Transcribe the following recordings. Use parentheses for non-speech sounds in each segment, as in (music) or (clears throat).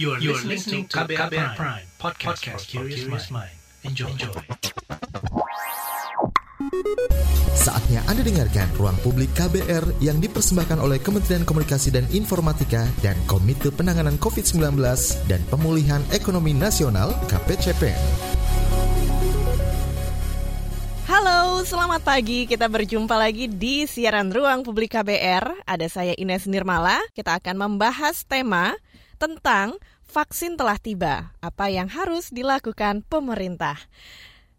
You are, you are listening to KBR, KBR Prime, Prime podcast, podcast for curious mind. Enjoy. Enjoy. Saatnya Anda dengarkan Ruang Publik KBR yang dipersembahkan oleh Kementerian Komunikasi dan Informatika dan Komite Penanganan COVID-19 dan Pemulihan Ekonomi Nasional KPCP. Halo, selamat pagi. Kita berjumpa lagi di siaran Ruang Publik KBR. Ada saya Ines Nirmala. Kita akan membahas tema tentang vaksin telah tiba, apa yang harus dilakukan pemerintah.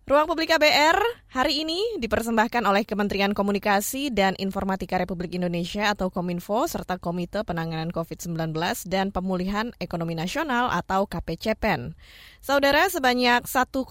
Ruang Publik KBR hari ini dipersembahkan oleh Kementerian Komunikasi dan Informatika Republik Indonesia atau Kominfo serta Komite Penanganan COVID-19 dan Pemulihan Ekonomi Nasional atau KPCPEN. Saudara, sebanyak 1,2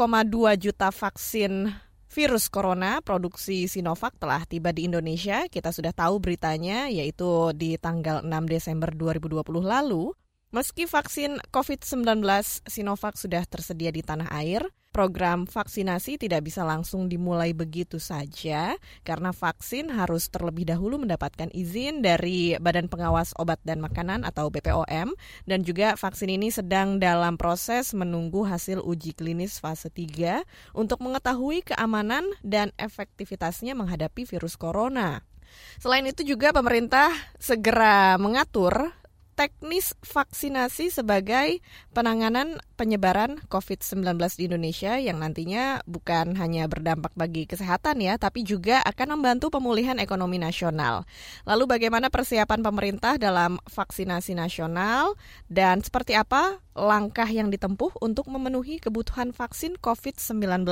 juta vaksin virus corona produksi Sinovac telah tiba di Indonesia. Kita sudah tahu beritanya yaitu di tanggal 6 Desember 2020 lalu. Meski vaksin COVID-19 Sinovac sudah tersedia di tanah air, program vaksinasi tidak bisa langsung dimulai begitu saja karena vaksin harus terlebih dahulu mendapatkan izin dari Badan Pengawas Obat dan Makanan atau BPOM dan juga vaksin ini sedang dalam proses menunggu hasil uji klinis fase 3 untuk mengetahui keamanan dan efektivitasnya menghadapi virus corona. Selain itu juga pemerintah segera mengatur teknis vaksinasi sebagai penanganan penyebaran COVID-19 di Indonesia yang nantinya bukan hanya berdampak bagi kesehatan ya, tapi juga akan membantu pemulihan ekonomi nasional. Lalu bagaimana persiapan pemerintah dalam vaksinasi nasional dan seperti apa langkah yang ditempuh untuk memenuhi kebutuhan vaksin COVID-19?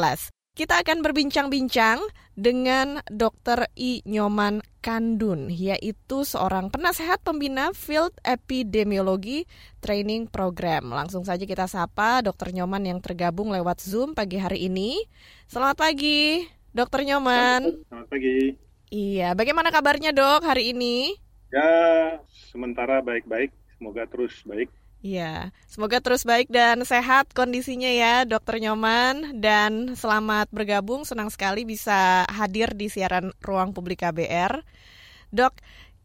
Kita akan berbincang-bincang dengan Dr. I. Nyoman Kandun, yaitu seorang penasehat pembina Field Epidemiologi Training Program. Langsung saja kita sapa Dr. Nyoman yang tergabung lewat Zoom pagi hari ini. Selamat pagi, Dr. Nyoman. Selamat pagi. Iya, bagaimana kabarnya dok hari ini? Ya, sementara baik-baik. Semoga terus baik. Iya, semoga terus baik dan sehat kondisinya ya, Dokter Nyoman. Dan selamat bergabung, senang sekali bisa hadir di siaran Ruang Publik KBR. Dok,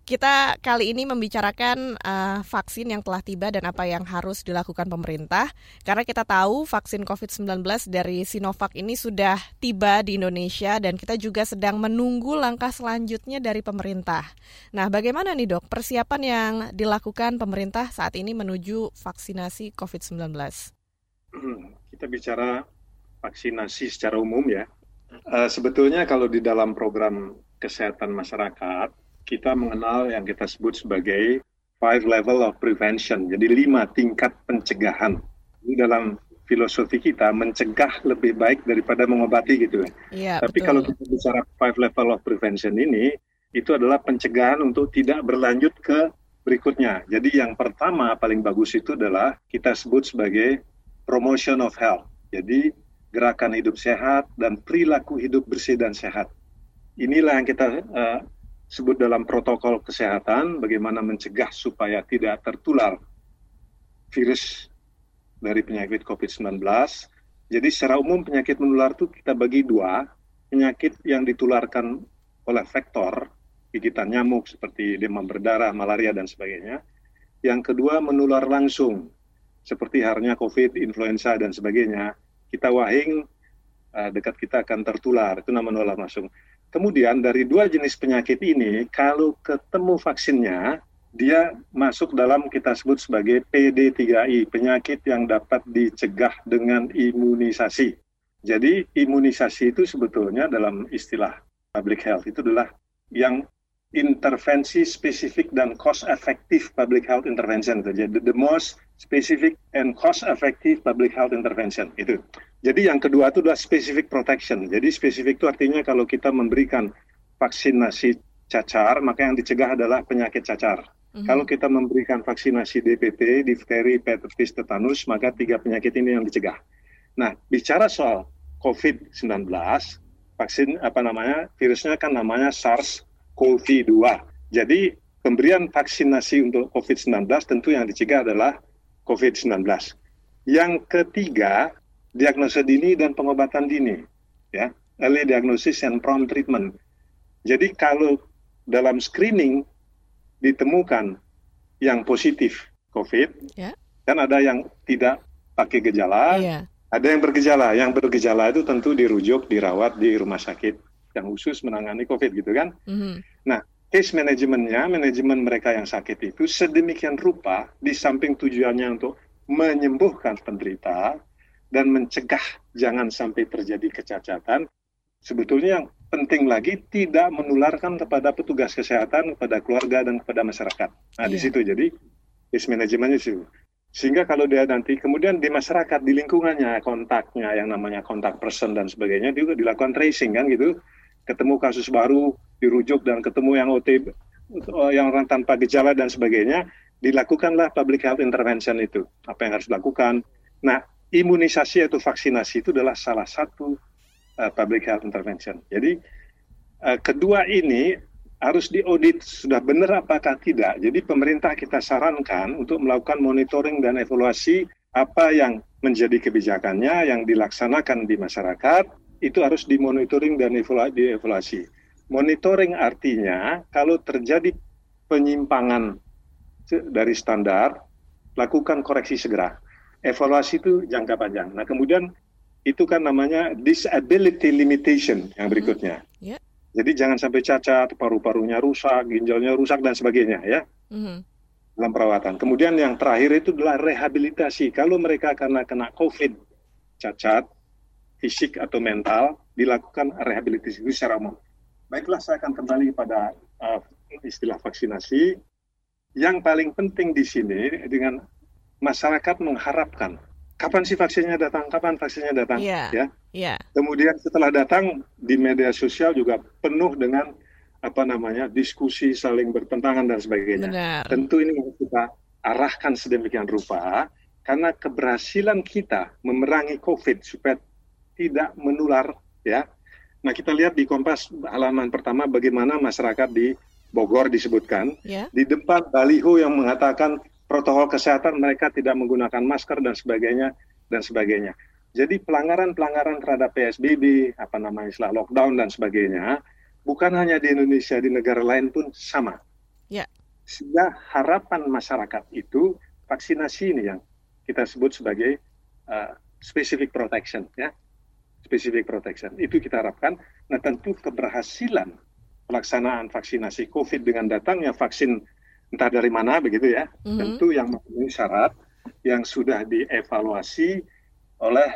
kita kali ini membicarakan uh, vaksin yang telah tiba dan apa yang harus dilakukan pemerintah. Karena kita tahu vaksin COVID-19 dari Sinovac ini sudah tiba di Indonesia dan kita juga sedang menunggu langkah selanjutnya dari pemerintah. Nah, bagaimana nih dok persiapan yang dilakukan pemerintah saat ini menuju vaksinasi COVID-19? Kita bicara vaksinasi secara umum ya. Uh, sebetulnya kalau di dalam program kesehatan masyarakat, kita mengenal yang kita sebut sebagai five level of prevention. Jadi lima tingkat pencegahan. Ini dalam filosofi kita mencegah lebih baik daripada mengobati gitu ya. Iya, Tapi betul. kalau kita bicara five level of prevention ini, itu adalah pencegahan untuk tidak berlanjut ke berikutnya. Jadi yang pertama paling bagus itu adalah kita sebut sebagai promotion of health. Jadi gerakan hidup sehat dan perilaku hidup bersih dan sehat. Inilah yang kita uh, sebut dalam protokol kesehatan bagaimana mencegah supaya tidak tertular virus dari penyakit COVID-19. Jadi secara umum penyakit menular itu kita bagi dua, penyakit yang ditularkan oleh vektor, gigitan nyamuk seperti demam berdarah, malaria, dan sebagainya. Yang kedua menular langsung, seperti halnya COVID, influenza, dan sebagainya. Kita wahing, uh, dekat kita akan tertular, itu nama menular langsung. Kemudian dari dua jenis penyakit ini, kalau ketemu vaksinnya, dia masuk dalam kita sebut sebagai PD3I, penyakit yang dapat dicegah dengan imunisasi. Jadi imunisasi itu sebetulnya dalam istilah public health itu adalah yang intervensi spesifik dan cost effective public health intervention. Jadi the most specific and cost effective public health intervention itu. Jadi yang kedua itu adalah specific protection. Jadi spesifik itu artinya kalau kita memberikan vaksinasi cacar, maka yang dicegah adalah penyakit cacar. Mm-hmm. Kalau kita memberikan vaksinasi DPT, difteri, pertussis, tetanus, maka tiga penyakit ini yang dicegah. Nah, bicara soal COVID-19, vaksin apa namanya, virusnya kan namanya SARS-CoV-2. Jadi pemberian vaksinasi untuk COVID-19 tentu yang dicegah adalah COVID-19. Yang ketiga, diagnosa dini dan pengobatan dini, ya, early diagnosis and prompt treatment. Jadi kalau dalam screening ditemukan yang positif COVID, Ya. Kan ada yang tidak pakai gejala, Iya. ada yang bergejala. Yang bergejala itu tentu dirujuk, dirawat di rumah sakit yang khusus menangani COVID gitu kan. Mhm. Case manajemennya, manajemen mereka yang sakit itu sedemikian rupa di samping tujuannya untuk menyembuhkan penderita dan mencegah jangan sampai terjadi kecacatan. Sebetulnya yang penting lagi tidak menularkan kepada petugas kesehatan, kepada keluarga dan kepada masyarakat. Nah di Iya. situ jadi case manajemennya itu. Sehingga kalau dia nanti kemudian di masyarakat di lingkungannya kontaknya yang namanya kontak person dan sebagainya juga dilakukan tracing kan gitu. Ketemu kasus baru dirujuk dan ketemu yang OTB eh, yang orang tanpa gejala dan sebagainya dilakukanlah public health intervention itu. Apa yang harus dilakukan? Nah, imunisasi atau vaksinasi itu adalah salah satu uh, public health intervention. Jadi uh, kedua ini harus diaudit sudah benar apakah tidak. Jadi pemerintah kita sarankan untuk melakukan monitoring dan evaluasi apa yang menjadi kebijakannya yang dilaksanakan di masyarakat itu harus dimonitoring dan evalu- dievaluasi. Monitoring artinya kalau terjadi penyimpangan dari standar, lakukan koreksi segera. Evaluasi itu jangka panjang. Nah kemudian itu kan namanya disability limitation yang berikutnya. Ya. Jadi jangan sampai cacat, paru-parunya rusak, ginjalnya rusak dan sebagainya ya Mhm. dalam perawatan. Kemudian yang terakhir itu adalah rehabilitasi. Kalau mereka karena kena COVID, cacat, fisik atau mental, dilakukan rehabilitasi itu secara umum. Baiklah, saya akan kembali pada uh, istilah vaksinasi. Yang paling penting di sini dengan masyarakat mengharapkan kapan sih vaksinnya datang, kapan vaksinnya datang, Iya. ya. Iya. Kemudian setelah datang di media sosial juga penuh dengan apa namanya diskusi saling bertentangan dan sebagainya. Benar. Tentu ini harus kita arahkan sedemikian rupa karena keberhasilan kita memerangi COVID supaya tidak menular ya. Nah kita lihat di Kompas halaman pertama bagaimana masyarakat di Bogor disebutkan Ya. di depan baliho yang mengatakan protokol kesehatan mereka tidak menggunakan masker dan sebagainya dan sebagainya. Jadi pelanggaran-pelanggaran terhadap PSBB, apa namanya istilah lockdown dan sebagainya, bukan hanya di Indonesia, di negara lain pun sama. Ya. Sehingga harapan masyarakat itu vaksinasi ini yang kita sebut sebagai uh, specific protection, ya, specific protection itu kita harapkan. Nah tentu keberhasilan pelaksanaan vaksinasi COVID dengan datangnya vaksin entah dari mana begitu ya, Mhm. tentu yang memenuhi syarat yang sudah dievaluasi oleh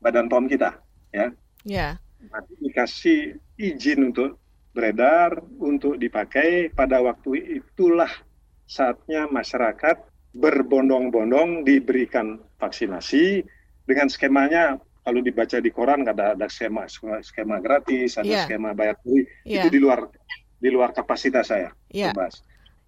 Badan POM kita, ya. Ya. Nanti dikasih izin untuk beredar, untuk dipakai pada waktu itulah saatnya masyarakat berbondong-bondong diberikan vaksinasi dengan skemanya kalau dibaca di koran ada ada skema skema gratis, ada Iya. skema bayar Iya. itu di luar di luar kapasitas saya. Iya. Bebas.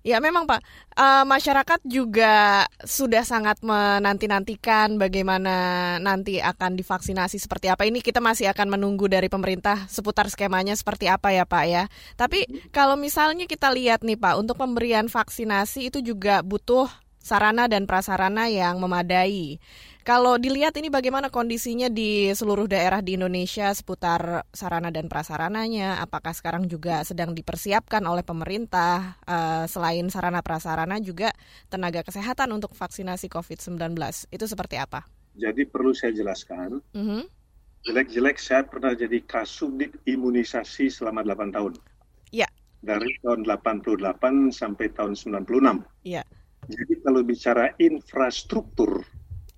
Ya memang Pak, Eh, masyarakat juga sudah sangat menanti-nantikan bagaimana nanti akan divaksinasi seperti apa. Ini kita masih akan menunggu dari pemerintah seputar skemanya seperti apa ya Pak ya. Tapi kalau misalnya kita lihat nih Pak, untuk pemberian vaksinasi itu juga butuh sarana dan prasarana yang memadai. Kalau dilihat ini bagaimana kondisinya di seluruh daerah di Indonesia seputar sarana dan prasarananya, apakah sekarang juga sedang dipersiapkan oleh pemerintah eh, selain sarana prasarana juga tenaga kesehatan untuk vaksinasi COVID-19 itu seperti apa? Jadi perlu saya jelaskan, Mhm. jelek-jelek saya pernah jadi kasubdit imunisasi selama 8 tahun. Iya. Dari tahun 88 sampai tahun 96. Iya. Jadi kalau bicara infrastruktur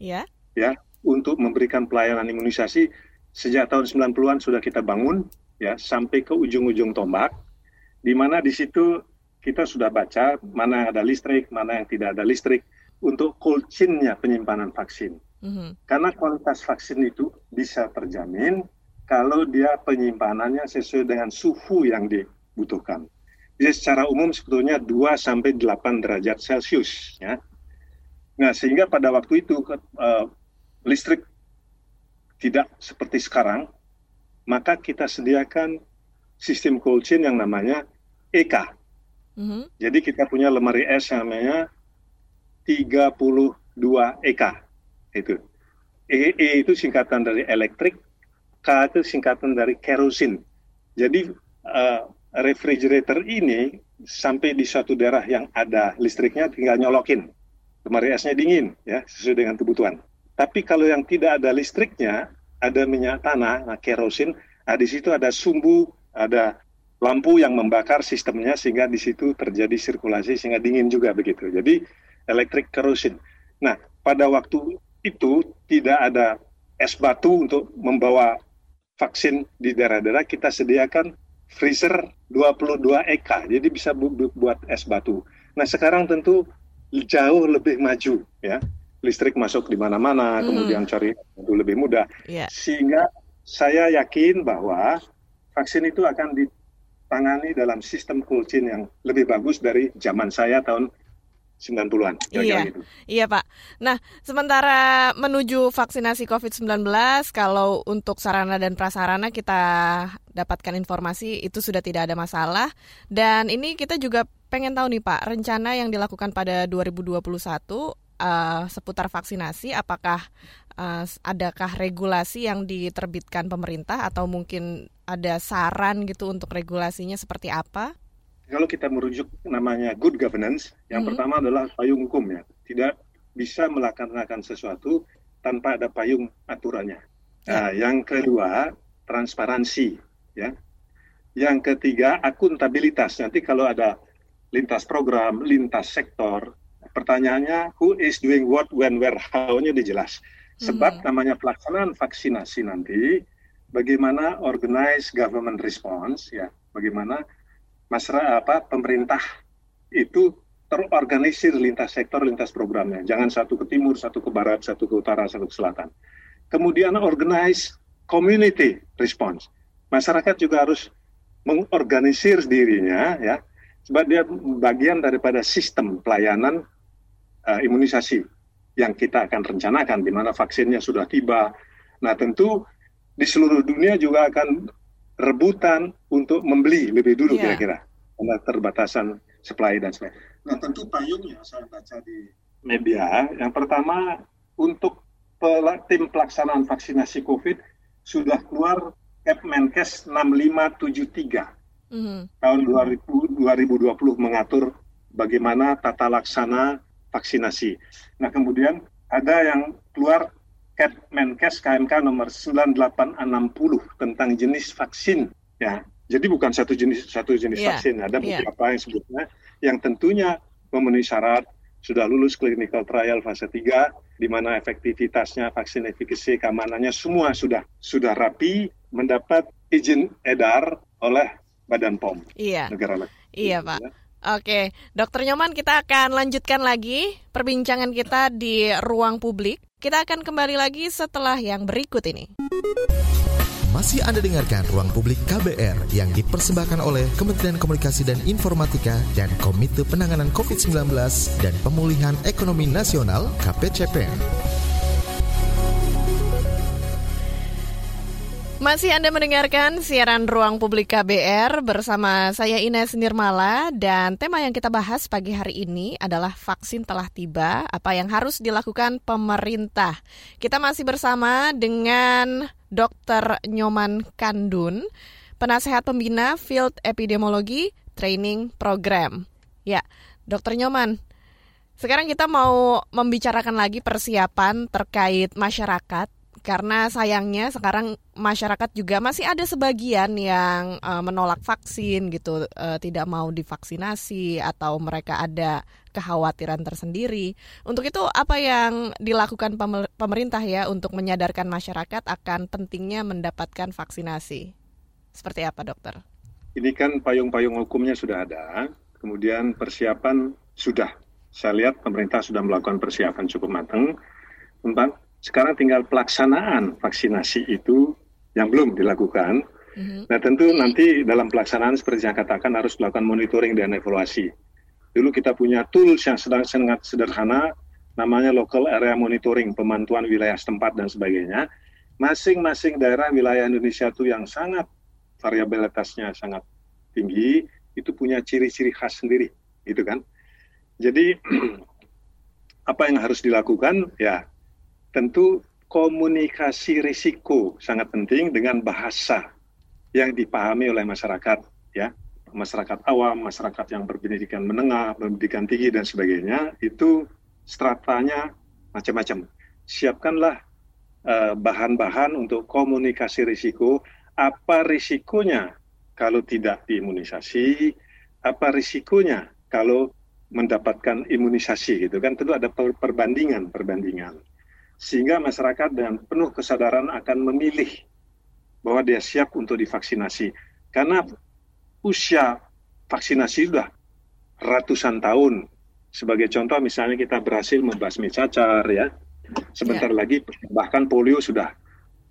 Ya, ya untuk memberikan pelayanan imunisasi sejak tahun 90-an sudah kita bangun ya sampai ke ujung-ujung tombak di mana di situ kita sudah baca mana yang ada listrik, mana yang tidak ada listrik untuk cold chain-nya penyimpanan vaksin. Mhm. Karena kualitas vaksin itu bisa terjamin kalau dia penyimpanannya sesuai dengan suhu yang dibutuhkan. Jadi secara umum sebetulnya 2 sampai 8 derajat Celcius ya. Nah, sehingga pada waktu itu eh, listrik tidak seperti sekarang, maka kita sediakan sistem cold chain yang namanya EK. Mhm. Jadi kita punya lemari es yang namanya 32 EK. Itu. E, E itu singkatan dari elektrik, K itu singkatan dari kerosin. Jadi eh, refrigerator ini sampai di suatu daerah yang ada listriknya tinggal nyolokin. lemari esnya dingin ya sesuai dengan kebutuhan. Tapi kalau yang tidak ada listriknya, ada minyak tanah, nah kerosin, nah di situ ada sumbu, ada lampu yang membakar sistemnya sehingga di situ terjadi sirkulasi sehingga dingin juga begitu. Jadi elektrik kerosin. Nah, pada waktu itu tidak ada es batu untuk membawa vaksin di daerah-daerah kita sediakan freezer 22 EK, jadi bisa bu bu buat es batu. Nah sekarang tentu jauh lebih maju ya, listrik masuk di mana-mana, hmm. kemudian cari itu lebih mudah, yeah. sehingga saya yakin bahwa vaksin itu akan ditangani dalam sistem cold chain yang lebih bagus dari zaman saya tahun 90-an. Iya, gitu. iya Pak. Nah, sementara menuju vaksinasi COVID-19, kalau untuk sarana dan prasarana kita dapatkan informasi itu sudah tidak ada masalah. Dan ini kita juga pengen tahu nih Pak, rencana yang dilakukan pada 2021 uh, seputar vaksinasi, apakah uh, adakah regulasi yang diterbitkan pemerintah atau mungkin ada saran gitu untuk regulasinya seperti apa? kalau kita merujuk namanya good governance, yang mm -hmm. pertama adalah payung hukum ya. Tidak bisa melaksanakan sesuatu tanpa ada payung aturannya. Ya. Nah, yang kedua, transparansi ya. Yang ketiga, akuntabilitas. Nanti kalau ada lintas program, lintas sektor, pertanyaannya who is doing what, when, where, how-nya dijelas. Sebab hmm. namanya pelaksanaan vaksinasi nanti, bagaimana organize government response, ya, bagaimana masyarakat apa pemerintah itu terorganisir lintas sektor, lintas programnya. Jangan satu ke timur, satu ke barat, satu ke utara, satu ke selatan. Kemudian organize community response. Masyarakat juga harus mengorganisir dirinya ya, sebab dia bagian daripada sistem pelayanan uh, imunisasi yang kita akan rencanakan di mana vaksinnya sudah tiba. Nah, tentu di seluruh dunia juga akan rebutan untuk membeli lebih dulu yeah. kira-kira karena terbatasan supply dan sebagainya. Nah tentu payungnya saya baca di media yang pertama untuk tim pelaksanaan vaksinasi COVID sudah keluar Kepmenkes 6573 mm -hmm. tahun 2000, 2020 mengatur bagaimana tata laksana vaksinasi. Nah kemudian ada yang keluar Kepmenkes KMK nomor 9860 tentang jenis vaksin ya. Jadi bukan satu jenis satu jenis yeah. vaksin, ada iya. beberapa yeah. yang sebutnya yang tentunya memenuhi syarat sudah lulus clinical trial fase 3 di mana efektivitasnya, vaksin efikasi, keamanannya semua sudah sudah rapi mendapat izin edar oleh Badan POM iya. negara lain. Iya, Pak. Ya. Oke, Dokter Nyoman kita akan lanjutkan lagi perbincangan kita di ruang publik. Kita akan kembali lagi setelah yang berikut ini. Masih Anda dengarkan Ruang Publik KBR yang dipersembahkan oleh Kementerian Komunikasi dan Informatika dan Komite Penanganan COVID-19 dan Pemulihan Ekonomi Nasional KPCPN. Masih Anda mendengarkan siaran Ruang Publik KBR bersama saya Ines Nirmala dan tema yang kita bahas pagi hari ini adalah vaksin telah tiba, apa yang harus dilakukan pemerintah. Kita masih bersama dengan Dr. Nyoman Kandun, penasehat pembina Field Epidemiologi Training Program. Ya, Dr. Nyoman, sekarang kita mau membicarakan lagi persiapan terkait masyarakat karena sayangnya sekarang masyarakat juga masih ada sebagian yang uh, menolak vaksin gitu, uh, tidak mau divaksinasi atau mereka ada kekhawatiran tersendiri. Untuk itu apa yang dilakukan pemerintah ya untuk menyadarkan masyarakat akan pentingnya mendapatkan vaksinasi? Seperti apa, dokter? Ini kan payung-payung hukumnya sudah ada, kemudian persiapan sudah. Saya lihat pemerintah sudah melakukan persiapan cukup matang tentang sekarang tinggal pelaksanaan vaksinasi itu yang belum dilakukan. Mm-hmm. Nah tentu nanti dalam pelaksanaan seperti yang katakan harus melakukan monitoring dan evaluasi. Dulu kita punya tools yang sedang sangat sederhana, namanya local area monitoring, pemantauan wilayah setempat dan sebagainya. Masing-masing daerah wilayah Indonesia itu yang sangat variabilitasnya sangat tinggi, itu punya ciri-ciri khas sendiri, gitu kan. Jadi (clears throat) apa yang harus dilakukan? Ya tentu komunikasi risiko sangat penting dengan bahasa yang dipahami oleh masyarakat ya masyarakat awam masyarakat yang berpendidikan menengah berpendidikan tinggi dan sebagainya itu stratanya macam-macam. Siapkanlah uh, bahan-bahan untuk komunikasi risiko. Apa risikonya kalau tidak diimunisasi? Apa risikonya kalau mendapatkan imunisasi gitu kan? Tentu ada perbandingan perbandingan sehingga masyarakat dengan penuh kesadaran akan memilih bahwa dia siap untuk divaksinasi karena usia vaksinasi sudah ratusan tahun. Sebagai contoh misalnya kita berhasil membasmi cacar ya. Sebentar ya. lagi bahkan polio sudah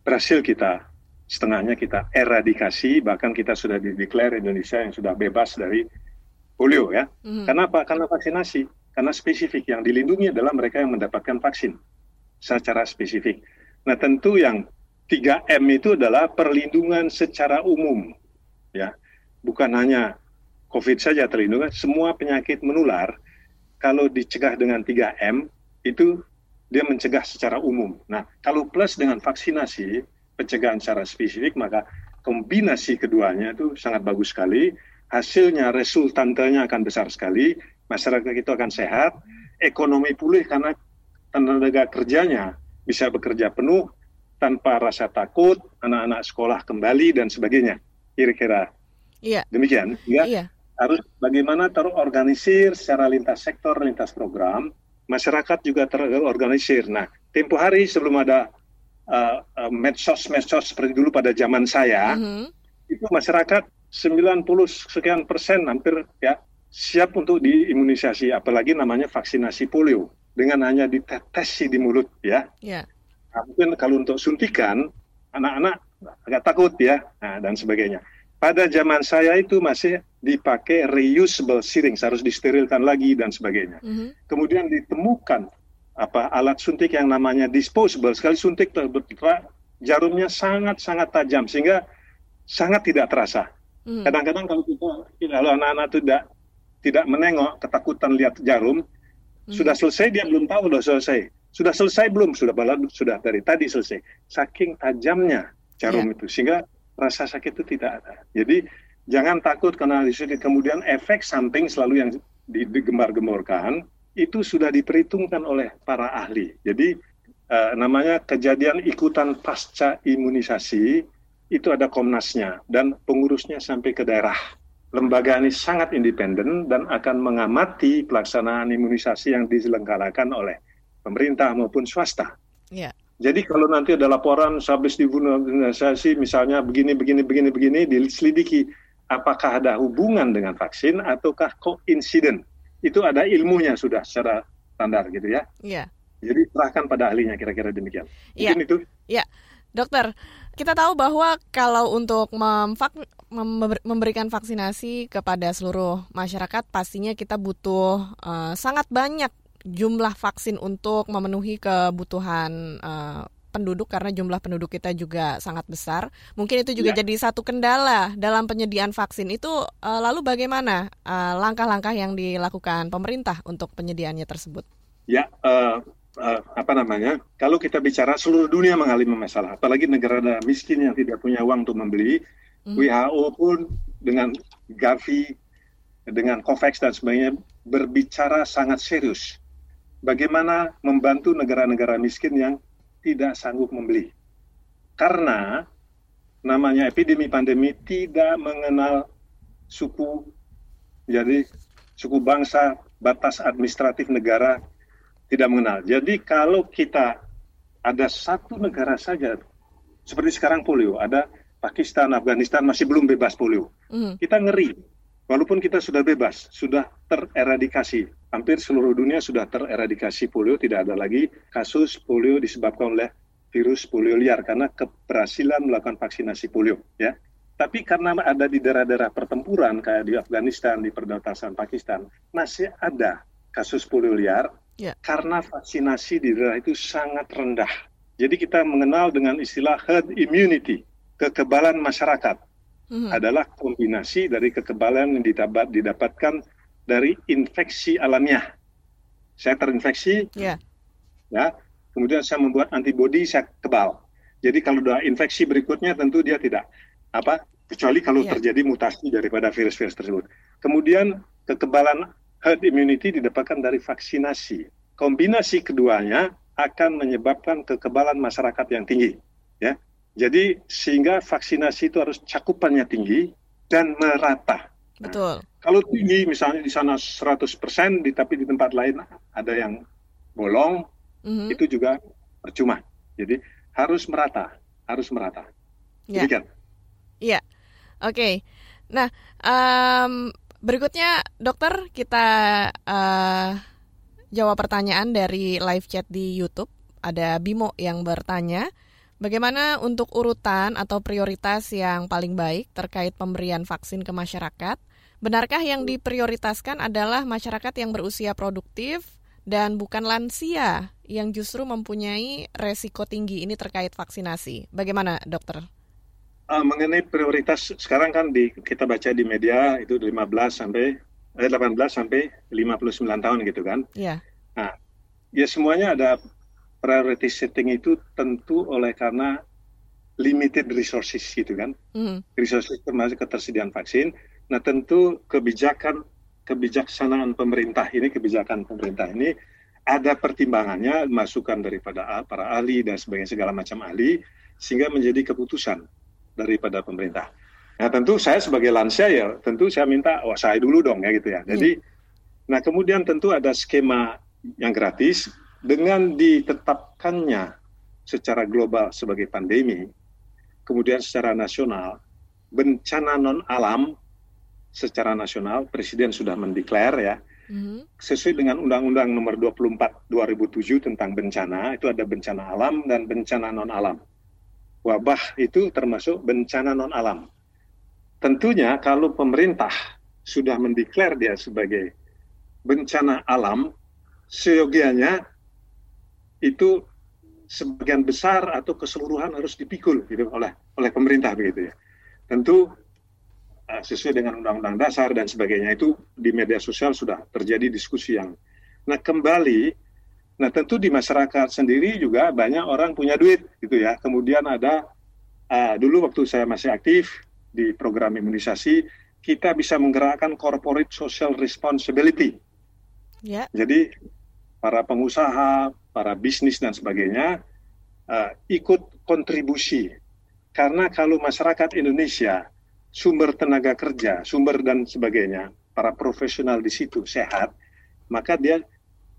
berhasil kita setengahnya kita eradikasi bahkan kita sudah dideklar Indonesia yang sudah bebas dari polio ya. Mm. Kenapa? Karena vaksinasi. Karena spesifik yang dilindungi adalah mereka yang mendapatkan vaksin secara spesifik. Nah, tentu yang 3M itu adalah perlindungan secara umum ya. Bukan hanya COVID saja terlindungi, semua penyakit menular kalau dicegah dengan 3M itu dia mencegah secara umum. Nah, kalau plus dengan vaksinasi, pencegahan secara spesifik, maka kombinasi keduanya itu sangat bagus sekali. Hasilnya, resultantenya akan besar sekali, masyarakat itu akan sehat, ekonomi pulih karena tenaga kerjanya bisa bekerja penuh tanpa rasa takut, anak-anak sekolah kembali dan sebagainya. Kira-kira iya. demikian. Ya. Iya harus bagaimana terorganisir secara lintas sektor, lintas program, masyarakat juga terorganisir. Nah, tempo hari sebelum ada uh, uh, medsos medsos seperti dulu pada zaman saya, mm -hmm. itu masyarakat 90 sekian persen hampir ya siap untuk diimunisasi, apalagi namanya vaksinasi polio dengan hanya ditetesi di mulut ya. Yeah. Nah, mungkin kalau untuk suntikan anak-anak agak takut ya, nah, dan sebagainya. Pada zaman saya itu masih dipakai reusable syringe, harus disterilkan lagi dan sebagainya. Mm -hmm. Kemudian ditemukan apa alat suntik yang namanya disposable. Sekali suntik jarumnya sangat-sangat tajam sehingga sangat tidak terasa. Mhm. Kadang-kadang mm. kalau kita kalau anak-anak tidak tidak menengok, ketakutan lihat jarum. Sudah selesai dia belum tahu sudah selesai. Sudah selesai belum? Sudah balad, sudah dari tadi selesai. Saking tajamnya jarum yeah. itu sehingga rasa sakit itu tidak ada. Jadi jangan takut karena disuntik. Kemudian efek samping selalu yang digembar-gemborkan itu sudah diperhitungkan oleh para ahli. Jadi uh, namanya kejadian ikutan pasca imunisasi itu ada Komnasnya dan pengurusnya sampai ke daerah. Lembaga ini sangat independen dan akan mengamati pelaksanaan imunisasi yang diselenggarakan oleh pemerintah maupun swasta. Yeah. Jadi kalau nanti ada laporan habis diimunisasi misalnya begini begini begini begini diselidiki apakah ada hubungan dengan vaksin ataukah koinsiden. Itu ada ilmunya sudah secara standar gitu ya. Iya. Jadi serahkan pada ahlinya kira-kira demikian. Iya. itu. Iya. Dokter, kita tahu bahwa kalau untuk memvak, memberikan vaksinasi kepada seluruh masyarakat pastinya kita butuh uh, sangat banyak jumlah vaksin untuk memenuhi kebutuhan uh, penduduk karena jumlah penduduk kita juga sangat besar. Mungkin itu juga ya. jadi satu kendala dalam penyediaan vaksin. Itu uh, lalu bagaimana langkah-langkah uh, yang dilakukan pemerintah untuk penyediaannya tersebut? Ya, uh, uh, apa namanya? Kalau kita bicara seluruh dunia mengalami masalah, apalagi negara miskin yang tidak punya uang untuk membeli, hmm. WHO pun dengan Gavi, dengan COVAX dan sebagainya berbicara sangat serius bagaimana membantu negara-negara miskin yang tidak sanggup membeli. Karena namanya epidemi pandemi tidak mengenal suku, jadi suku bangsa, batas administratif negara tidak mengenal. Jadi kalau kita ada satu negara saja, seperti sekarang polio, ada Pakistan, Afghanistan masih belum bebas polio. Mm. Kita ngeri walaupun kita sudah bebas, sudah tereradikasi, hampir seluruh dunia sudah tereradikasi polio, tidak ada lagi kasus polio disebabkan oleh virus polio liar karena keberhasilan melakukan vaksinasi polio, ya. Tapi karena ada di daerah-daerah pertempuran kayak di Afghanistan, di perbatasan Pakistan, masih ada kasus polio liar yeah. karena vaksinasi di daerah itu sangat rendah. Jadi kita mengenal dengan istilah herd immunity, kekebalan masyarakat hmm. adalah kombinasi dari kekebalan yang didapat, didapatkan dari infeksi alamiah. Saya terinfeksi, yeah. ya, kemudian saya membuat antibodi, saya kebal. Jadi kalau ada infeksi berikutnya tentu dia tidak apa, kecuali kalau yeah. terjadi mutasi daripada virus-virus tersebut. Kemudian kekebalan herd immunity didapatkan dari vaksinasi. kombinasi keduanya akan menyebabkan kekebalan masyarakat yang tinggi. Ya, jadi sehingga vaksinasi itu harus cakupannya tinggi dan merata. Betul. Nah, kalau tinggi misalnya di sana 100% di tapi di tempat lain ada yang bolong, mm-hmm. itu juga percuma. Jadi harus merata, harus merata. Ya. Iya. Iya. Oke. Okay. Nah, um, berikutnya dokter kita uh, jawab pertanyaan dari live chat di YouTube. Ada Bimo yang bertanya, bagaimana untuk urutan atau prioritas yang paling baik terkait pemberian vaksin ke masyarakat? Benarkah yang diprioritaskan adalah masyarakat yang berusia produktif dan bukan lansia yang justru mempunyai resiko tinggi ini terkait vaksinasi? Bagaimana, dokter? Uh, mengenai prioritas sekarang kan di kita baca di media itu 15 sampai eh, 18 sampai 59 tahun gitu kan. Iya. Nah, ya semuanya ada priority setting itu tentu oleh karena limited resources gitu kan. Mm. Resources termasuk ketersediaan vaksin. Nah, tentu kebijakan kebijaksanaan pemerintah ini, kebijakan pemerintah ini ada pertimbangannya, masukan daripada para ahli dan sebagainya segala macam ahli sehingga menjadi keputusan daripada pemerintah. Nah tentu saya sebagai lansia ya tentu saya minta wah saya dulu dong ya gitu ya. Jadi hmm. nah kemudian tentu ada skema yang gratis dengan ditetapkannya secara global sebagai pandemi, kemudian secara nasional bencana non alam secara nasional presiden sudah mendeklar ya hmm. sesuai dengan Undang-Undang Nomor 24 2007 tentang bencana itu ada bencana alam dan bencana non alam. Wabah itu termasuk bencana non alam tentunya kalau pemerintah sudah mendeklar dia sebagai bencana alam, seyogianya itu sebagian besar atau keseluruhan harus dipikul gitu oleh oleh pemerintah begitu ya. Tentu uh, sesuai dengan undang-undang dasar dan sebagainya itu di media sosial sudah terjadi diskusi yang nah kembali nah tentu di masyarakat sendiri juga banyak orang punya duit gitu ya. Kemudian ada uh, dulu waktu saya masih aktif di program imunisasi, kita bisa menggerakkan corporate social responsibility. Ya. Jadi para pengusaha, para bisnis dan sebagainya uh, ikut kontribusi. Karena kalau masyarakat Indonesia sumber tenaga kerja, sumber dan sebagainya, para profesional di situ sehat, maka dia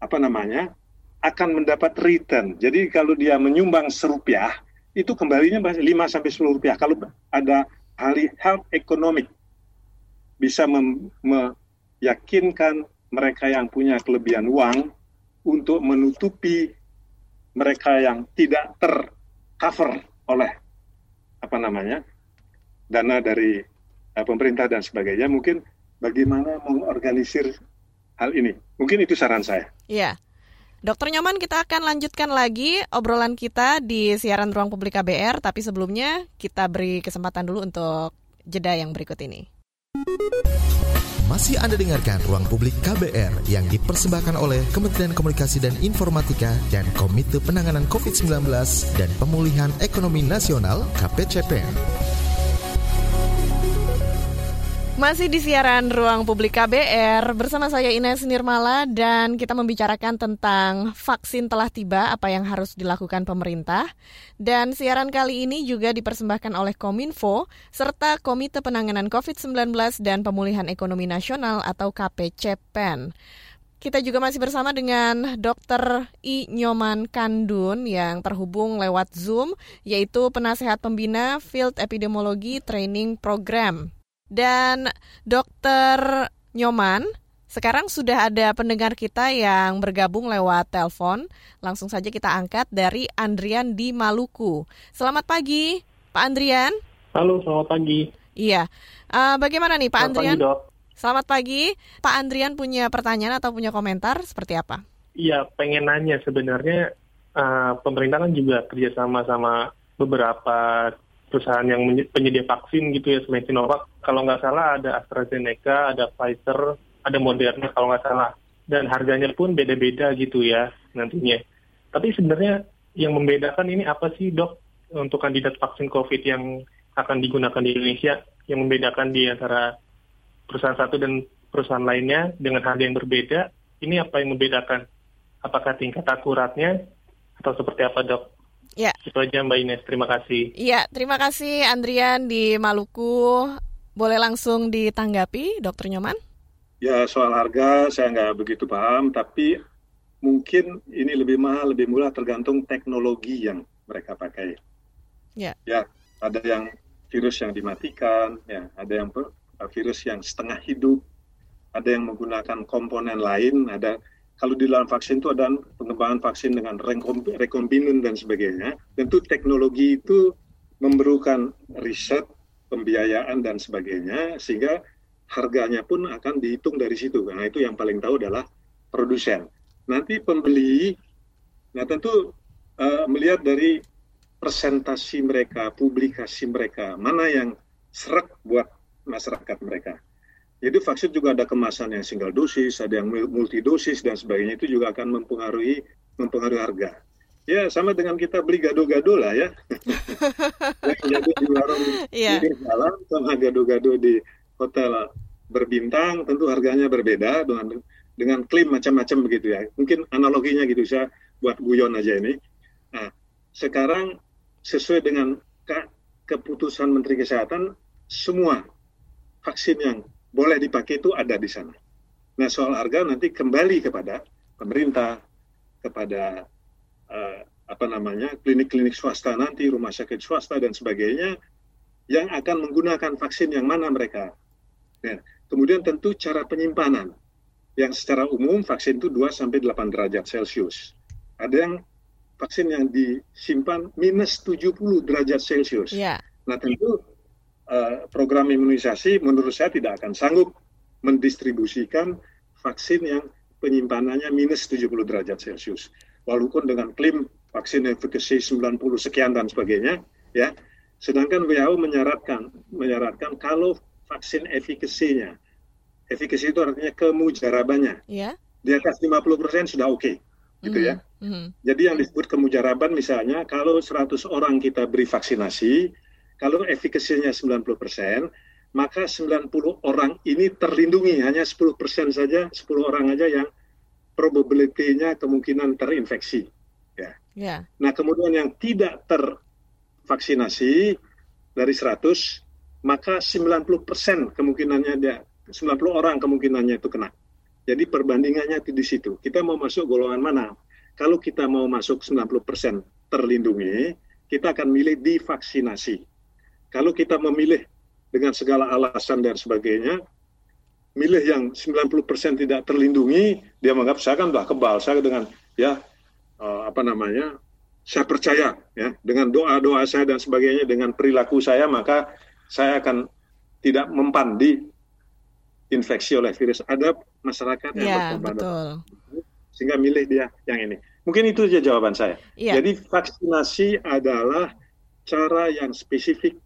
apa namanya akan mendapat return. Jadi kalau dia menyumbang serupiah, itu kembalinya 5 sampai 10 rupiah. Kalau ada ahli health economic bisa meyakinkan mereka yang punya kelebihan uang untuk menutupi mereka yang tidak tercover oleh apa namanya dana dari uh, pemerintah dan sebagainya mungkin bagaimana mengorganisir hal ini mungkin itu saran saya. Iya. Dokter Nyoman, kita akan lanjutkan lagi obrolan kita di siaran Ruang Publik KBR, tapi sebelumnya kita beri kesempatan dulu untuk jeda yang berikut ini. Masih Anda dengarkan Ruang Publik KBR yang dipersembahkan oleh Kementerian Komunikasi dan Informatika dan Komite Penanganan COVID-19 dan Pemulihan Ekonomi Nasional KPCPN. Masih di siaran Ruang Publik KBR bersama saya Ines Nirmala dan kita membicarakan tentang vaksin telah tiba, apa yang harus dilakukan pemerintah. Dan siaran kali ini juga dipersembahkan oleh Kominfo serta Komite Penanganan COVID-19 dan Pemulihan Ekonomi Nasional atau KPCPEN. Kita juga masih bersama dengan Dr. I. Nyoman Kandun yang terhubung lewat Zoom, yaitu penasehat pembina Field Epidemiologi Training Program. Dan Dokter Nyoman, sekarang sudah ada pendengar kita yang bergabung lewat telepon. Langsung saja kita angkat dari Andrian di Maluku. Selamat pagi, Pak Andrian. Halo, selamat pagi. Iya. Uh, bagaimana nih Pak selamat Andrian? Pagi, dok. Selamat pagi. Pak Andrian punya pertanyaan atau punya komentar seperti apa? Iya, pengen nanya sebenarnya uh, pemerintah kan juga kerjasama sama beberapa perusahaan yang penyedia vaksin gitu ya selain Sinovac. Kalau nggak salah ada AstraZeneca, ada Pfizer, ada Moderna kalau nggak salah. Dan harganya pun beda-beda gitu ya nantinya. Tapi sebenarnya yang membedakan ini apa sih dok untuk kandidat vaksin COVID yang akan digunakan di Indonesia? Yang membedakan di antara perusahaan satu dan perusahaan lainnya dengan harga yang berbeda, ini apa yang membedakan? apakah tingkat akuratnya atau seperti apa dok? Ya. Itu aja Mbak Ines, terima kasih. Iya, terima kasih Andrian di Maluku. Boleh langsung ditanggapi, Dokter Nyoman? Ya, soal harga saya nggak begitu paham, tapi mungkin ini lebih mahal, lebih murah tergantung teknologi yang mereka pakai. Ya. Ya, ada yang virus yang dimatikan, ya, ada yang virus yang setengah hidup, ada yang menggunakan komponen lain, ada kalau di dalam vaksin itu ada pengembangan vaksin dengan rekombinant dan sebagainya. Tentu teknologi itu memerlukan riset, pembiayaan dan sebagainya, sehingga harganya pun akan dihitung dari situ. Karena itu yang paling tahu adalah produsen. Nanti pembeli, nah tentu uh, melihat dari presentasi mereka, publikasi mereka, mana yang serak buat masyarakat mereka. Jadi vaksin juga ada kemasan yang single dosis, ada yang multi dosis dan sebagainya itu juga akan mempengaruhi mempengaruhi harga. Ya sama dengan kita beli gado-gado lah ya. (laughs) gado di warung yeah. di jalan sama gado-gado di hotel berbintang tentu harganya berbeda dengan dengan klaim macam-macam begitu ya. Mungkin analoginya gitu saya buat guyon aja ini. Nah, sekarang sesuai dengan ke keputusan Menteri Kesehatan semua vaksin yang boleh dipakai itu ada di sana. Nah soal harga nanti kembali kepada pemerintah, kepada uh, apa namanya klinik-klinik swasta nanti, rumah sakit swasta dan sebagainya yang akan menggunakan vaksin yang mana mereka. Nah, kemudian tentu cara penyimpanan yang secara umum vaksin itu 2 sampai 8 derajat Celcius. Ada yang vaksin yang disimpan minus 70 derajat Celcius. Yeah. Nah tentu Eh, program imunisasi menurut saya tidak akan sanggup mendistribusikan vaksin yang penyimpanannya minus 70 derajat Celcius. Walaupun dengan klaim vaksin efekasi 90 sekian dan sebagainya, ya. Sedangkan WHO menyaratkan menyaratkan kalau vaksin efikasinya, efikasi itu artinya kemujarabannya, yeah. di atas 50% sudah oke, okay, gitu mm -hmm. ya. Mm -hmm. Jadi yang disebut kemujaraban misalnya kalau 100 orang kita beri vaksinasi, kalau efikasinya 90%, maka 90 orang ini terlindungi hanya 10% saja, 10 orang aja yang probability-nya kemungkinan terinfeksi. Ya. Yeah. Nah, kemudian yang tidak tervaksinasi dari 100, maka 90% kemungkinannya dia 90 orang kemungkinannya itu kena. Jadi perbandingannya di situ. Kita mau masuk golongan mana? Kalau kita mau masuk 90% terlindungi, kita akan milih divaksinasi. Kalau kita memilih dengan segala alasan dan sebagainya, milih yang 90% tidak terlindungi, dia menganggap saya kan sudah kebal, saya dengan ya uh, apa namanya, saya percaya ya dengan doa-doa saya dan sebagainya, dengan perilaku saya maka saya akan tidak mempan di infeksi oleh virus. Ada masyarakat yang ya, berkorban sehingga milih dia yang ini. Mungkin itu saja jawaban saya. Ya. Jadi vaksinasi adalah cara yang spesifik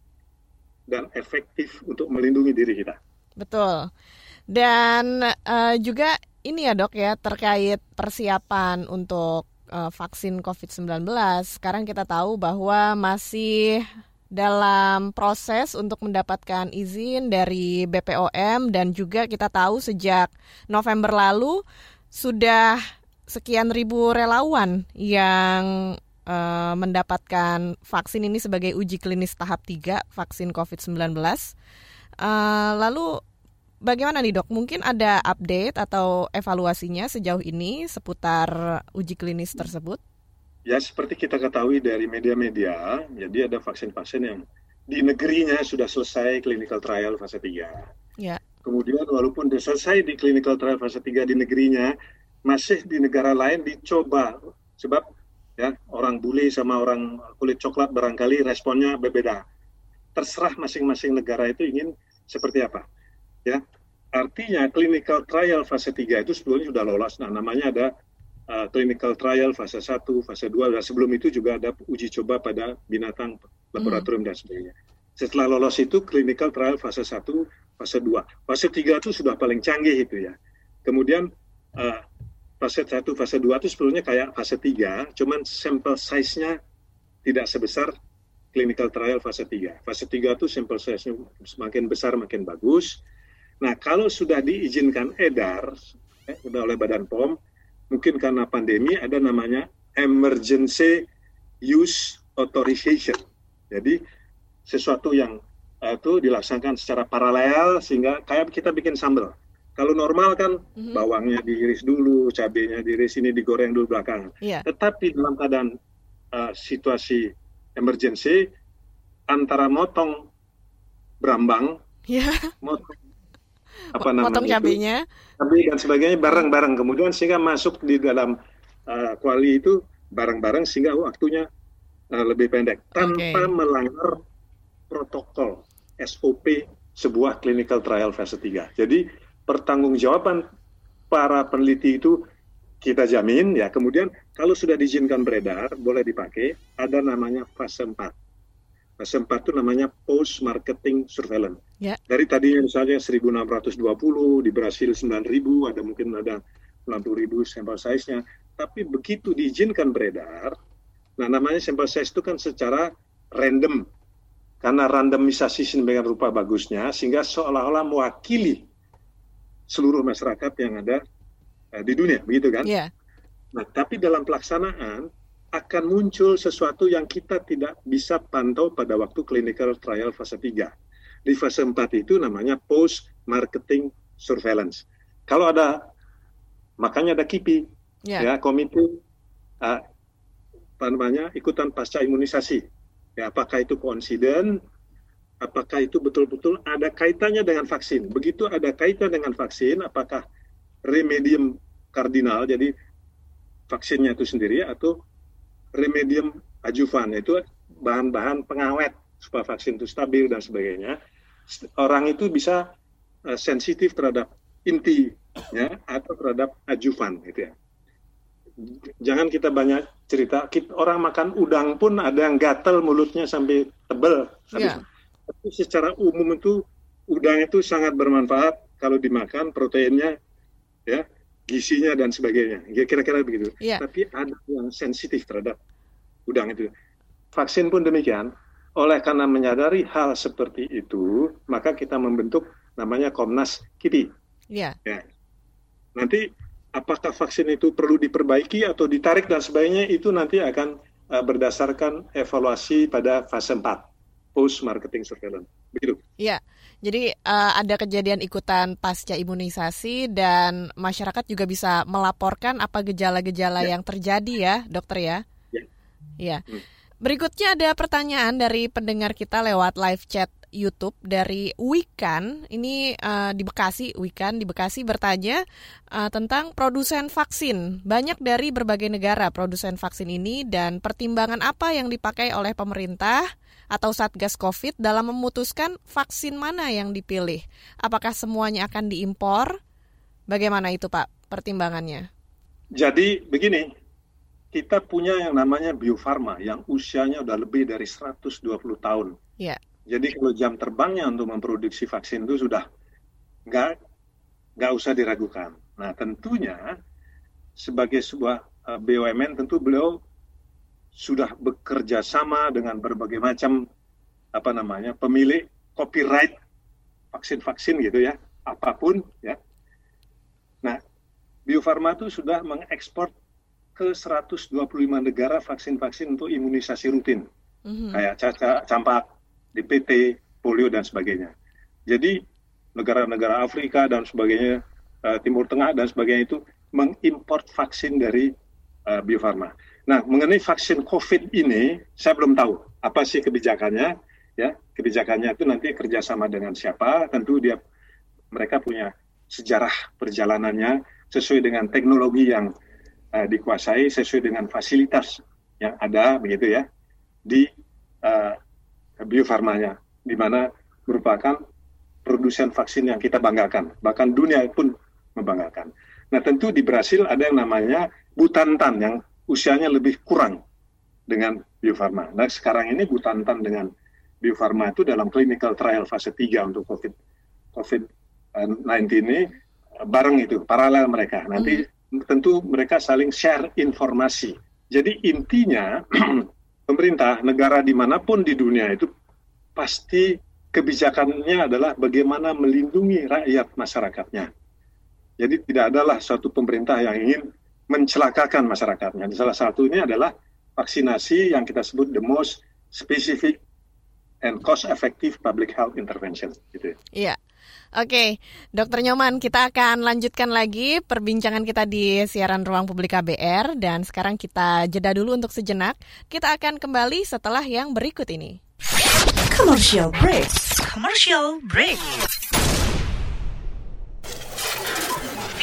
dan efektif untuk melindungi diri kita. Betul. Dan uh, juga ini ya dok ya terkait persiapan untuk uh, vaksin COVID-19. Sekarang kita tahu bahwa masih dalam proses untuk mendapatkan izin dari BPOM dan juga kita tahu sejak November lalu sudah sekian ribu relawan yang uh, mendapatkan vaksin ini sebagai uji klinis tahap 3 vaksin COVID-19. Uh, lalu bagaimana nih dok? Mungkin ada update atau evaluasinya sejauh ini seputar uji klinis tersebut? Ya seperti kita ketahui dari media-media, jadi ada vaksin-vaksin yang di negerinya sudah selesai clinical trial fase 3. Ya. Kemudian walaupun sudah selesai di clinical trial fase 3 di negerinya, masih di negara lain dicoba sebab ya orang bule sama orang kulit coklat barangkali responnya berbeda. Terserah masing-masing negara itu ingin seperti apa ya. Artinya clinical trial fase 3 itu sebelumnya sudah lolos. Nah namanya ada uh, clinical trial fase 1 fase 2 dan sebelum itu juga ada uji coba pada binatang laboratorium hmm. dan sebagainya. Setelah lolos itu clinical trial fase 1 fase 2 fase 3 itu sudah paling canggih itu ya. Kemudian uh, fase 1, fase 2 itu sebetulnya kayak fase 3, cuman sampel size-nya tidak sebesar clinical trial fase 3. Fase 3 itu sampel size-nya semakin besar makin bagus. Nah, kalau sudah diizinkan edar eh, oleh Badan POM, mungkin karena pandemi ada namanya emergency use authorization. Jadi sesuatu yang uh, itu dilaksanakan secara paralel sehingga kayak kita bikin sambal. Kalau normal kan mm-hmm. bawangnya diiris dulu, cabenya diiris ini digoreng dulu belakang. Yeah. Tetapi dalam keadaan uh, situasi emergency antara motong brambang, yeah. motong (laughs) apa namanya motong cabenya, cabai dan sebagainya bareng-bareng kemudian sehingga masuk di dalam uh, kuali itu bareng-bareng sehingga waktunya uh, lebih pendek tanpa okay. melanggar protokol SOP sebuah clinical trial fase 3. Jadi pertanggungjawaban para peneliti itu kita jamin ya. Kemudian kalau sudah diizinkan beredar boleh dipakai ada namanya fase 4. Fase 4 itu namanya post marketing surveillance. Yeah. Dari tadinya misalnya 1620 di Brasil 9000 ada mungkin ada 90.000 sampel size-nya. Tapi begitu diizinkan beredar, nah namanya sampel size itu kan secara random karena randomisasi sedemikian rupa bagusnya sehingga seolah-olah mewakili seluruh masyarakat yang ada uh, di dunia begitu kan? Yeah. Nah tapi dalam pelaksanaan akan muncul sesuatu yang kita tidak bisa pantau pada waktu clinical trial fase 3. Di fase 4 itu namanya post marketing surveillance. Kalau ada makanya ada KIPI yeah. ya komite uh, apa namanya ikutan pasca imunisasi Ya, apakah itu konsiden? Apakah itu betul-betul ada kaitannya dengan vaksin? Begitu ada kaitan dengan vaksin, apakah remedium kardinal, jadi vaksinnya itu sendiri, atau remedium adjuvan, yaitu bahan-bahan pengawet supaya vaksin itu stabil dan sebagainya. Orang itu bisa uh, sensitif terhadap intinya atau terhadap adjuvan, gitu ya jangan kita banyak cerita. Kita, orang makan udang pun ada yang gatel mulutnya sampai tebel. Yeah. Tapi secara umum itu udang itu sangat bermanfaat kalau dimakan proteinnya, ya, gizinya dan sebagainya. Ya, kira-kira begitu. Yeah. Tapi ada yang sensitif terhadap udang itu. Vaksin pun demikian. Oleh karena menyadari hal seperti itu, maka kita membentuk namanya Komnas KIPI. Yeah. Ya. Nanti apakah vaksin itu perlu diperbaiki atau ditarik dan sebagainya itu nanti akan uh, berdasarkan evaluasi pada fase 4 post marketing surveillance. Begitu. Iya. Jadi uh, ada kejadian ikutan pasca imunisasi dan masyarakat juga bisa melaporkan apa gejala-gejala ya. yang terjadi ya, dokter ya. Iya. Iya. Hmm. Berikutnya ada pertanyaan dari pendengar kita lewat live chat YouTube dari Wikan. Ini uh, di Bekasi, Wikan di Bekasi bertanya uh, tentang produsen vaksin. Banyak dari berbagai negara produsen vaksin ini dan pertimbangan apa yang dipakai oleh pemerintah atau Satgas Covid dalam memutuskan vaksin mana yang dipilih. Apakah semuanya akan diimpor? Bagaimana itu Pak pertimbangannya? Jadi begini, kita punya yang namanya Bio Farma yang usianya udah lebih dari 120 tahun. Yeah. Jadi kalau jam terbangnya untuk memproduksi vaksin itu sudah nggak nggak usah diragukan. Nah tentunya sebagai sebuah eh, BUMN tentu beliau sudah bekerja sama dengan berbagai macam apa namanya pemilik copyright vaksin-vaksin gitu ya apa pun ya. Nah Bio Farma itu sudah mengekspor ke 125 negara vaksin-vaksin untuk imunisasi rutin mm-hmm. kayak caca, campak, DPT, polio dan sebagainya. Jadi negara-negara Afrika dan sebagainya, uh, Timur Tengah dan sebagainya itu mengimpor vaksin dari uh, Bio Farma. Nah, mengenai vaksin COVID ini, saya belum tahu apa sih kebijakannya. Ya, kebijakannya itu nanti kerjasama dengan siapa. Tentu dia mereka punya sejarah perjalanannya sesuai dengan teknologi yang uh, dikuasai, sesuai dengan fasilitas yang ada, begitu ya, di uh, Bio Farmanya, di mana merupakan produsen vaksin yang kita banggakan, bahkan dunia pun membanggakan. Nah tentu di Brasil ada yang namanya Butantan yang usianya lebih kurang dengan Bio Farma. Nah sekarang ini Butantan dengan Bio Farma itu dalam clinical trial fase 3 untuk COVID COVID-19 ini bareng itu, paralel mereka. Nanti hmm. tentu mereka saling share informasi. Jadi intinya (clears throat) pemerintah negara di mana pun di dunia itu pasti kebijakannya adalah bagaimana melindungi rakyat masyarakatnya. Jadi tidak adalah suatu pemerintah yang ingin mencelakakan masyarakatnya. Salah satunya adalah vaksinasi yang kita sebut the most specific and cost effective public health intervention gitu. Iya. Oke, Dokter Nyoman, kita akan lanjutkan lagi perbincangan kita di siaran ruang publik KBR dan sekarang kita jeda dulu untuk sejenak. Kita akan kembali setelah yang berikut ini. Commercial break. Commercial break.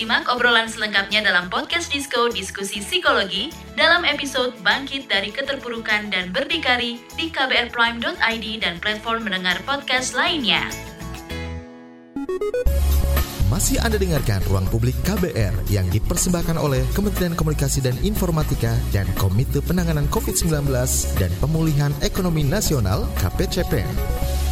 Simak obrolan selengkapnya dalam podcast Disco Diskusi Psikologi dalam episode Bangkit dari Keterpurukan dan Berdikari di kbrprime.id dan platform mendengar podcast lainnya. Masih Anda dengarkan Ruang Publik KBR yang dipersembahkan oleh Kementerian Komunikasi dan Informatika dan Komite Penanganan COVID-19 dan Pemulihan Ekonomi Nasional KPCPN.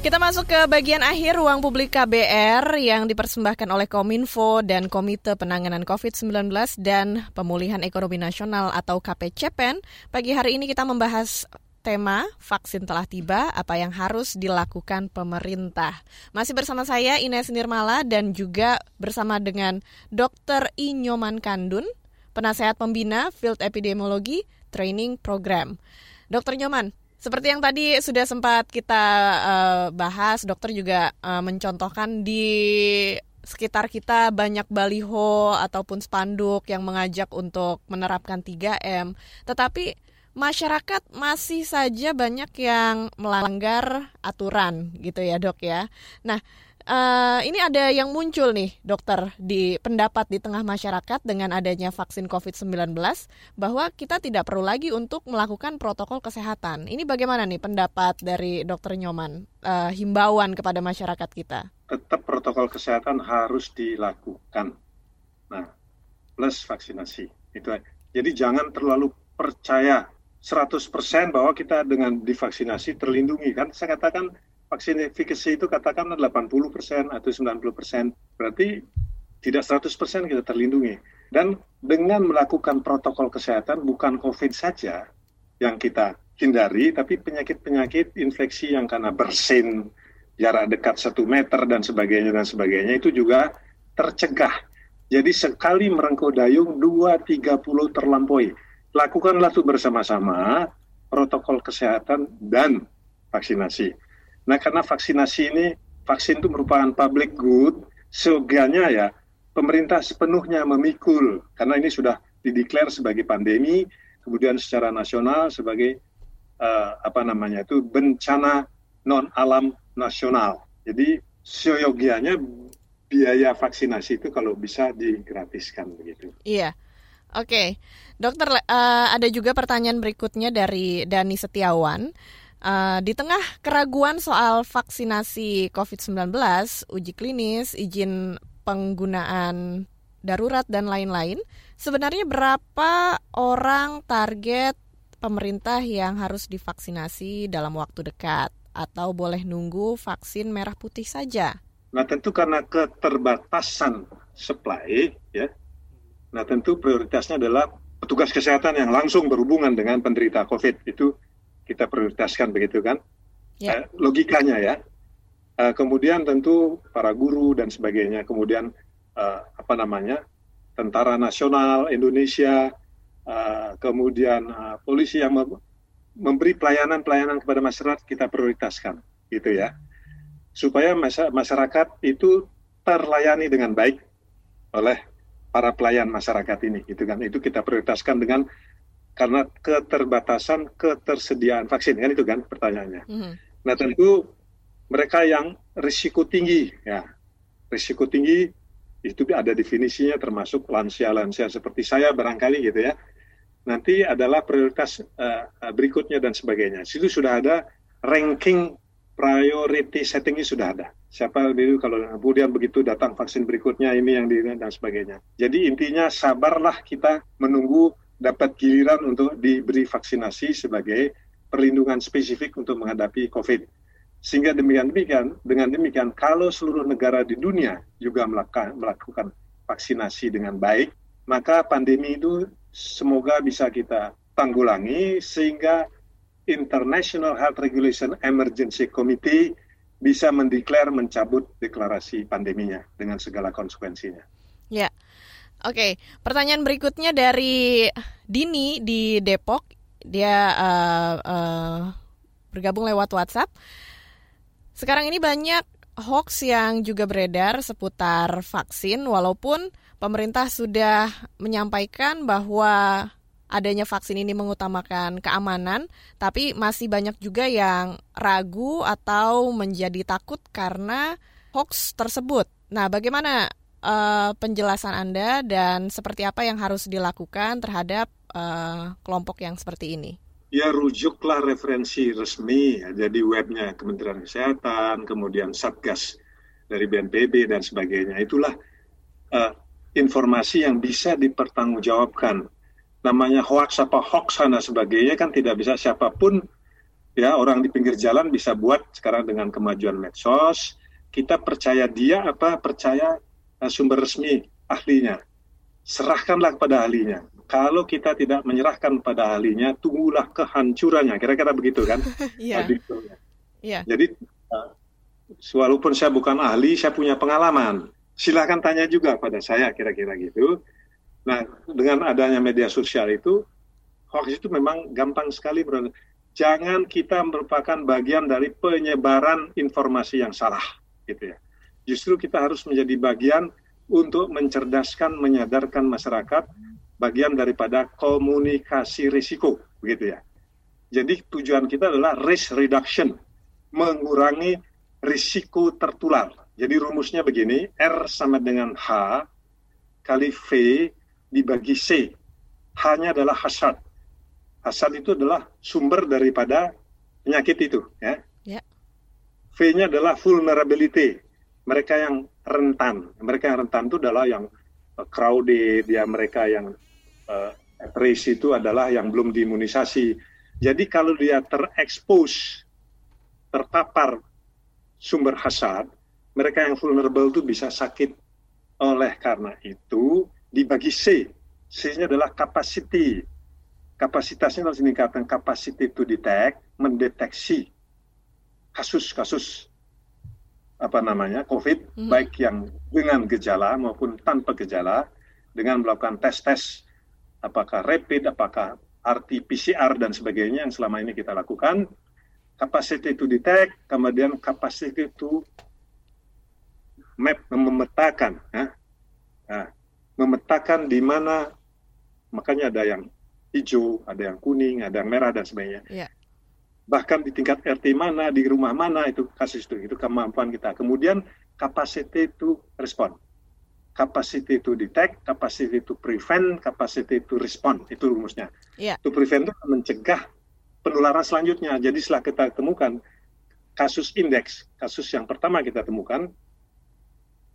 Kita masuk ke bagian akhir ruang publik KBR yang dipersembahkan oleh Kominfo dan Komite Penanganan COVID-19 dan Pemulihan Ekonomi Nasional atau KPCPEN. Pagi hari ini kita membahas tema vaksin telah tiba, apa yang harus dilakukan pemerintah. Masih bersama saya Ines Nirmala dan juga bersama dengan Dr. Inyoman Kandun, penasehat pembina Field Epidemiologi Training Program. Dr. Nyoman, seperti yang tadi sudah sempat kita uh, bahas, dokter juga uh, mencontohkan di sekitar kita banyak baliho ataupun spanduk yang mengajak untuk menerapkan 3M. Tetapi masyarakat masih saja banyak yang melanggar aturan gitu ya, Dok ya. Nah, Uh, ini ada yang muncul nih, dokter, di pendapat di tengah masyarakat dengan adanya vaksin COVID-19 bahwa kita tidak perlu lagi untuk melakukan protokol kesehatan. Ini bagaimana nih pendapat dari dokter Nyoman, uh, himbauan kepada masyarakat kita? Tetap protokol kesehatan harus dilakukan. Nah, plus vaksinasi. Itu. Jadi jangan terlalu percaya 100% bahwa kita dengan divaksinasi terlindungi kan. Saya katakan vaksin efikasi itu katakanlah 80 persen atau 90 persen, berarti tidak 100 persen kita terlindungi. Dan dengan melakukan protokol kesehatan bukan COVID saja yang kita hindari, tapi penyakit-penyakit infeksi yang karena bersin, jarak dekat satu meter dan sebagainya dan sebagainya itu juga tercegah. Jadi sekali merengkuh dayung dua tiga puluh terlampaui. Lakukanlah itu bersama-sama protokol kesehatan dan vaksinasi. Nah, karena vaksinasi ini, vaksin itu merupakan public good, seoganya ya, pemerintah sepenuhnya memikul, karena ini sudah dideklar sebagai pandemi, kemudian secara nasional sebagai uh, apa namanya itu bencana non alam nasional. Jadi seyogianya biaya vaksinasi itu kalau bisa digratiskan begitu. Iya. Oke, okay. dokter, uh, ada juga pertanyaan berikutnya dari Dani Setiawan. Uh, di tengah keraguan soal vaksinasi COVID-19, uji klinis, izin penggunaan darurat dan lain-lain, sebenarnya berapa orang target pemerintah yang harus divaksinasi dalam waktu dekat atau boleh nunggu vaksin merah putih saja? Nah, tentu karena keterbatasan supply ya. Nah, tentu prioritasnya adalah petugas kesehatan yang langsung berhubungan dengan penderita COVID itu kita prioritaskan begitu kan? Yeah. uh, logikanya ya. Uh, kemudian tentu para guru dan sebagainya. Kemudian uh, apa namanya tentara nasional Indonesia uh, kemudian uh, polisi yang memberi pelayanan-pelayanan kepada masyarakat kita prioritaskan gitu ya. Supaya masyarakat itu terlayani dengan baik oleh para pelayan masyarakat ini gitu kan. Itu kita prioritaskan dengan karena keterbatasan ketersediaan vaksin kan itu kan pertanyaannya. Mm-hmm. Nah tentu mereka yang risiko tinggi ya risiko tinggi itu ada definisinya termasuk lansia-lansia seperti saya barangkali gitu ya. Nanti adalah prioritas uh, berikutnya dan sebagainya. Situ sudah ada ranking priority settingnya sudah ada. Siapa dulu kalau kemudian begitu datang vaksin berikutnya ini yang di dan sebagainya. Jadi intinya sabarlah kita menunggu dapat giliran untuk diberi vaksinasi sebagai perlindungan spesifik untuk menghadapi COVID. Sehingga demikian demikian, dengan demikian kalau seluruh negara di dunia juga melakukan, vaksinasi dengan baik, maka pandemi itu semoga bisa kita tanggulangi sehingga International Health Regulation Emergency Committee bisa mendeklar mencabut deklarasi pandeminya dengan segala konsekuensinya. Ya, oke. Pertanyaan berikutnya dari Dini di Depok. Dia uh, uh, bergabung lewat WhatsApp. Sekarang ini banyak hoax yang juga beredar seputar vaksin, walaupun pemerintah sudah menyampaikan bahwa adanya vaksin ini mengutamakan keamanan, tapi masih banyak juga yang ragu atau menjadi takut karena hoax tersebut. Nah, bagaimana uh, penjelasan Anda dan seperti apa yang harus dilakukan terhadap uh, kelompok yang seperti ini? Ya, rujuklah referensi resmi, ya. jadi webnya Kementerian Kesehatan, kemudian Satgas dari BNPB dan sebagainya. Itulah uh, informasi yang bisa dipertanggungjawabkan namanya hoax apa hoax dan sebagainya kan tidak bisa siapa pun ya orang di pinggir jalan bisa buat sekarang dengan kemajuan medsos kita percaya dia apa percaya sumber resmi ahlinya serahkanlah kepada ahlinya kalau kita tidak menyerahkan pada ahlinya tunggulah kehancurannya kira-kira begitu kan (laughs) yeah. yeah. jadi uh, walaupun saya bukan ahli saya punya pengalaman silahkan tanya juga pada saya kira-kira gitu Nah, dengan adanya media sosial itu, hoax itu memang gampang sekali. Bro. Jangan kita merupakan bagian dari penyebaran informasi yang salah, gitu ya. Justru kita harus menjadi bagian untuk mencerdaskan, menyadarkan masyarakat, bagian daripada komunikasi risiko, begitu ya. Jadi tujuan kita adalah risk reduction, mengurangi risiko tertular. Jadi rumusnya begini, R sama dengan H kali V dibagi C. Hanya adalah hasad. Hasad itu adalah sumber daripada penyakit itu. Ya. Yeah. V-nya adalah vulnerability. Mereka yang rentan. Mereka yang rentan itu adalah yang uh, crowded, ya mereka yang uh, race itu adalah yang belum diimunisasi. Jadi kalau dia terekspos, terpapar sumber hasad, mereka yang vulnerable itu bisa sakit. Oleh karena itu, dibagi C. C-nya adalah capacity. Kapasitasnya harus meningkatkan capacity to detect, mendeteksi kasus-kasus apa namanya COVID, hmm. baik yang dengan gejala maupun tanpa gejala, dengan melakukan tes-tes apakah rapid, apakah RT-PCR dan sebagainya yang selama ini kita lakukan, capacity to detect, kemudian capacity to map, memetakan. Ya. Nah, memetakan di mana makanya ada yang hijau, ada yang kuning, ada yang merah dan sebagainya. Yeah. Bahkan di tingkat RT mana, di rumah mana itu kasus itu, itu kemampuan kita. Kemudian capacity to respond, capacity to detect, capacity to prevent, capacity to respond itu rumusnya. Yeah. To prevent itu mencegah penularan selanjutnya. Jadi setelah kita temukan kasus indeks, kasus yang pertama kita temukan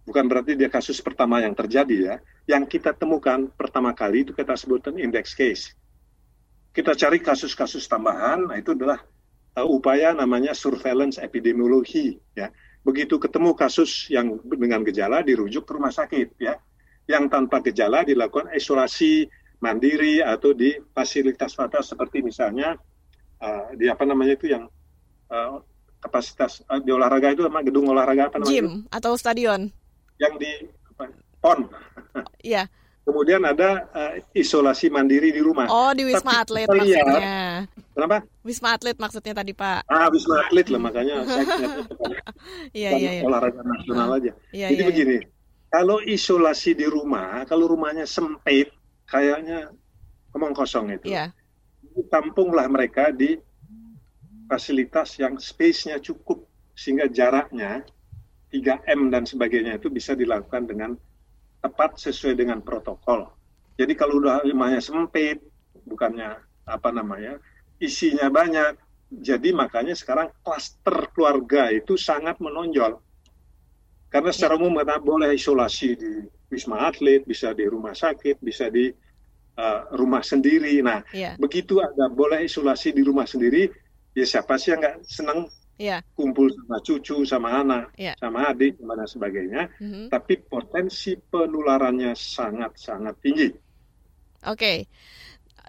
bukan berarti dia kasus pertama yang terjadi ya. Yang kita temukan pertama kali itu kita sebutkan index case. Kita cari kasus-kasus tambahan, nah itu adalah uh, upaya namanya surveillance epidemiologi ya. Begitu ketemu kasus yang dengan gejala dirujuk ke rumah sakit ya. Yang tanpa gejala dilakukan isolasi mandiri atau di fasilitas-fasilitas seperti misalnya uh, di apa namanya itu yang uh, kapasitas uh, di olahraga itu sama gedung olahraga apa namanya? Gym atau stadion yang di apa, PON. Iya. Kemudian ada uh, isolasi mandiri di rumah. Oh, di Wisma Atlet lihat, maksudnya. Kenapa? Wisma Atlet maksudnya tadi, Pak. Ah, Wisma Atlet lah makanya saya (laughs) Iya, iya, iya. olahraga nasional aja. Iya, Jadi iya, begini, kalau isolasi di rumah, kalau rumahnya sempit, kayaknya ngomong kosong itu. Iya. Tampunglah mereka di fasilitas yang space-nya cukup sehingga jaraknya 3M dan sebagainya itu bisa dilakukan dengan tepat sesuai dengan protokol. Jadi kalau udah rumahnya sempit, bukannya apa namanya, isinya banyak, jadi makanya sekarang klaster keluarga itu sangat menonjol. Karena secara umum kita boleh isolasi di wisma atlet, bisa di rumah sakit, bisa di uh, rumah sendiri. Nah, Iya. begitu ada boleh isolasi di rumah sendiri, ya siapa sih yang nggak senang Iya. kumpul sama cucu, sama anak, Iya. sama adik, dan sebagainya. Mhm. Tapi potensi penularannya sangat-sangat tinggi. Oke,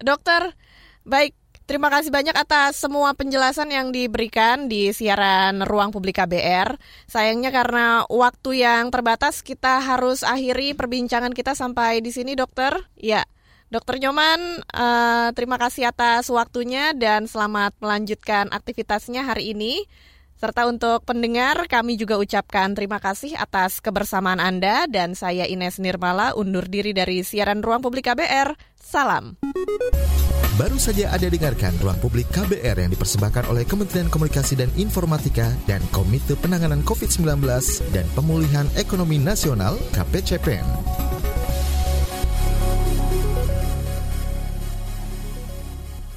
dokter, baik. Terima kasih banyak atas semua penjelasan yang diberikan di siaran Ruang Publik KBR. Sayangnya karena waktu yang terbatas, kita harus akhiri perbincangan kita sampai di sini, dokter. Ya, dokter Nyoman, eh, terima kasih atas waktunya dan selamat melanjutkan aktivitasnya hari ini. Serta untuk pendengar, kami juga ucapkan terima kasih atas kebersamaan Anda dan saya Ines Nirmala undur diri dari siaran Ruang Publik KBR. Salam. Baru saja Anda dengarkan Ruang Publik KBR yang dipersembahkan oleh Kementerian Komunikasi dan Informatika dan Komite Penanganan COVID-19 dan Pemulihan Ekonomi Nasional KPCPN.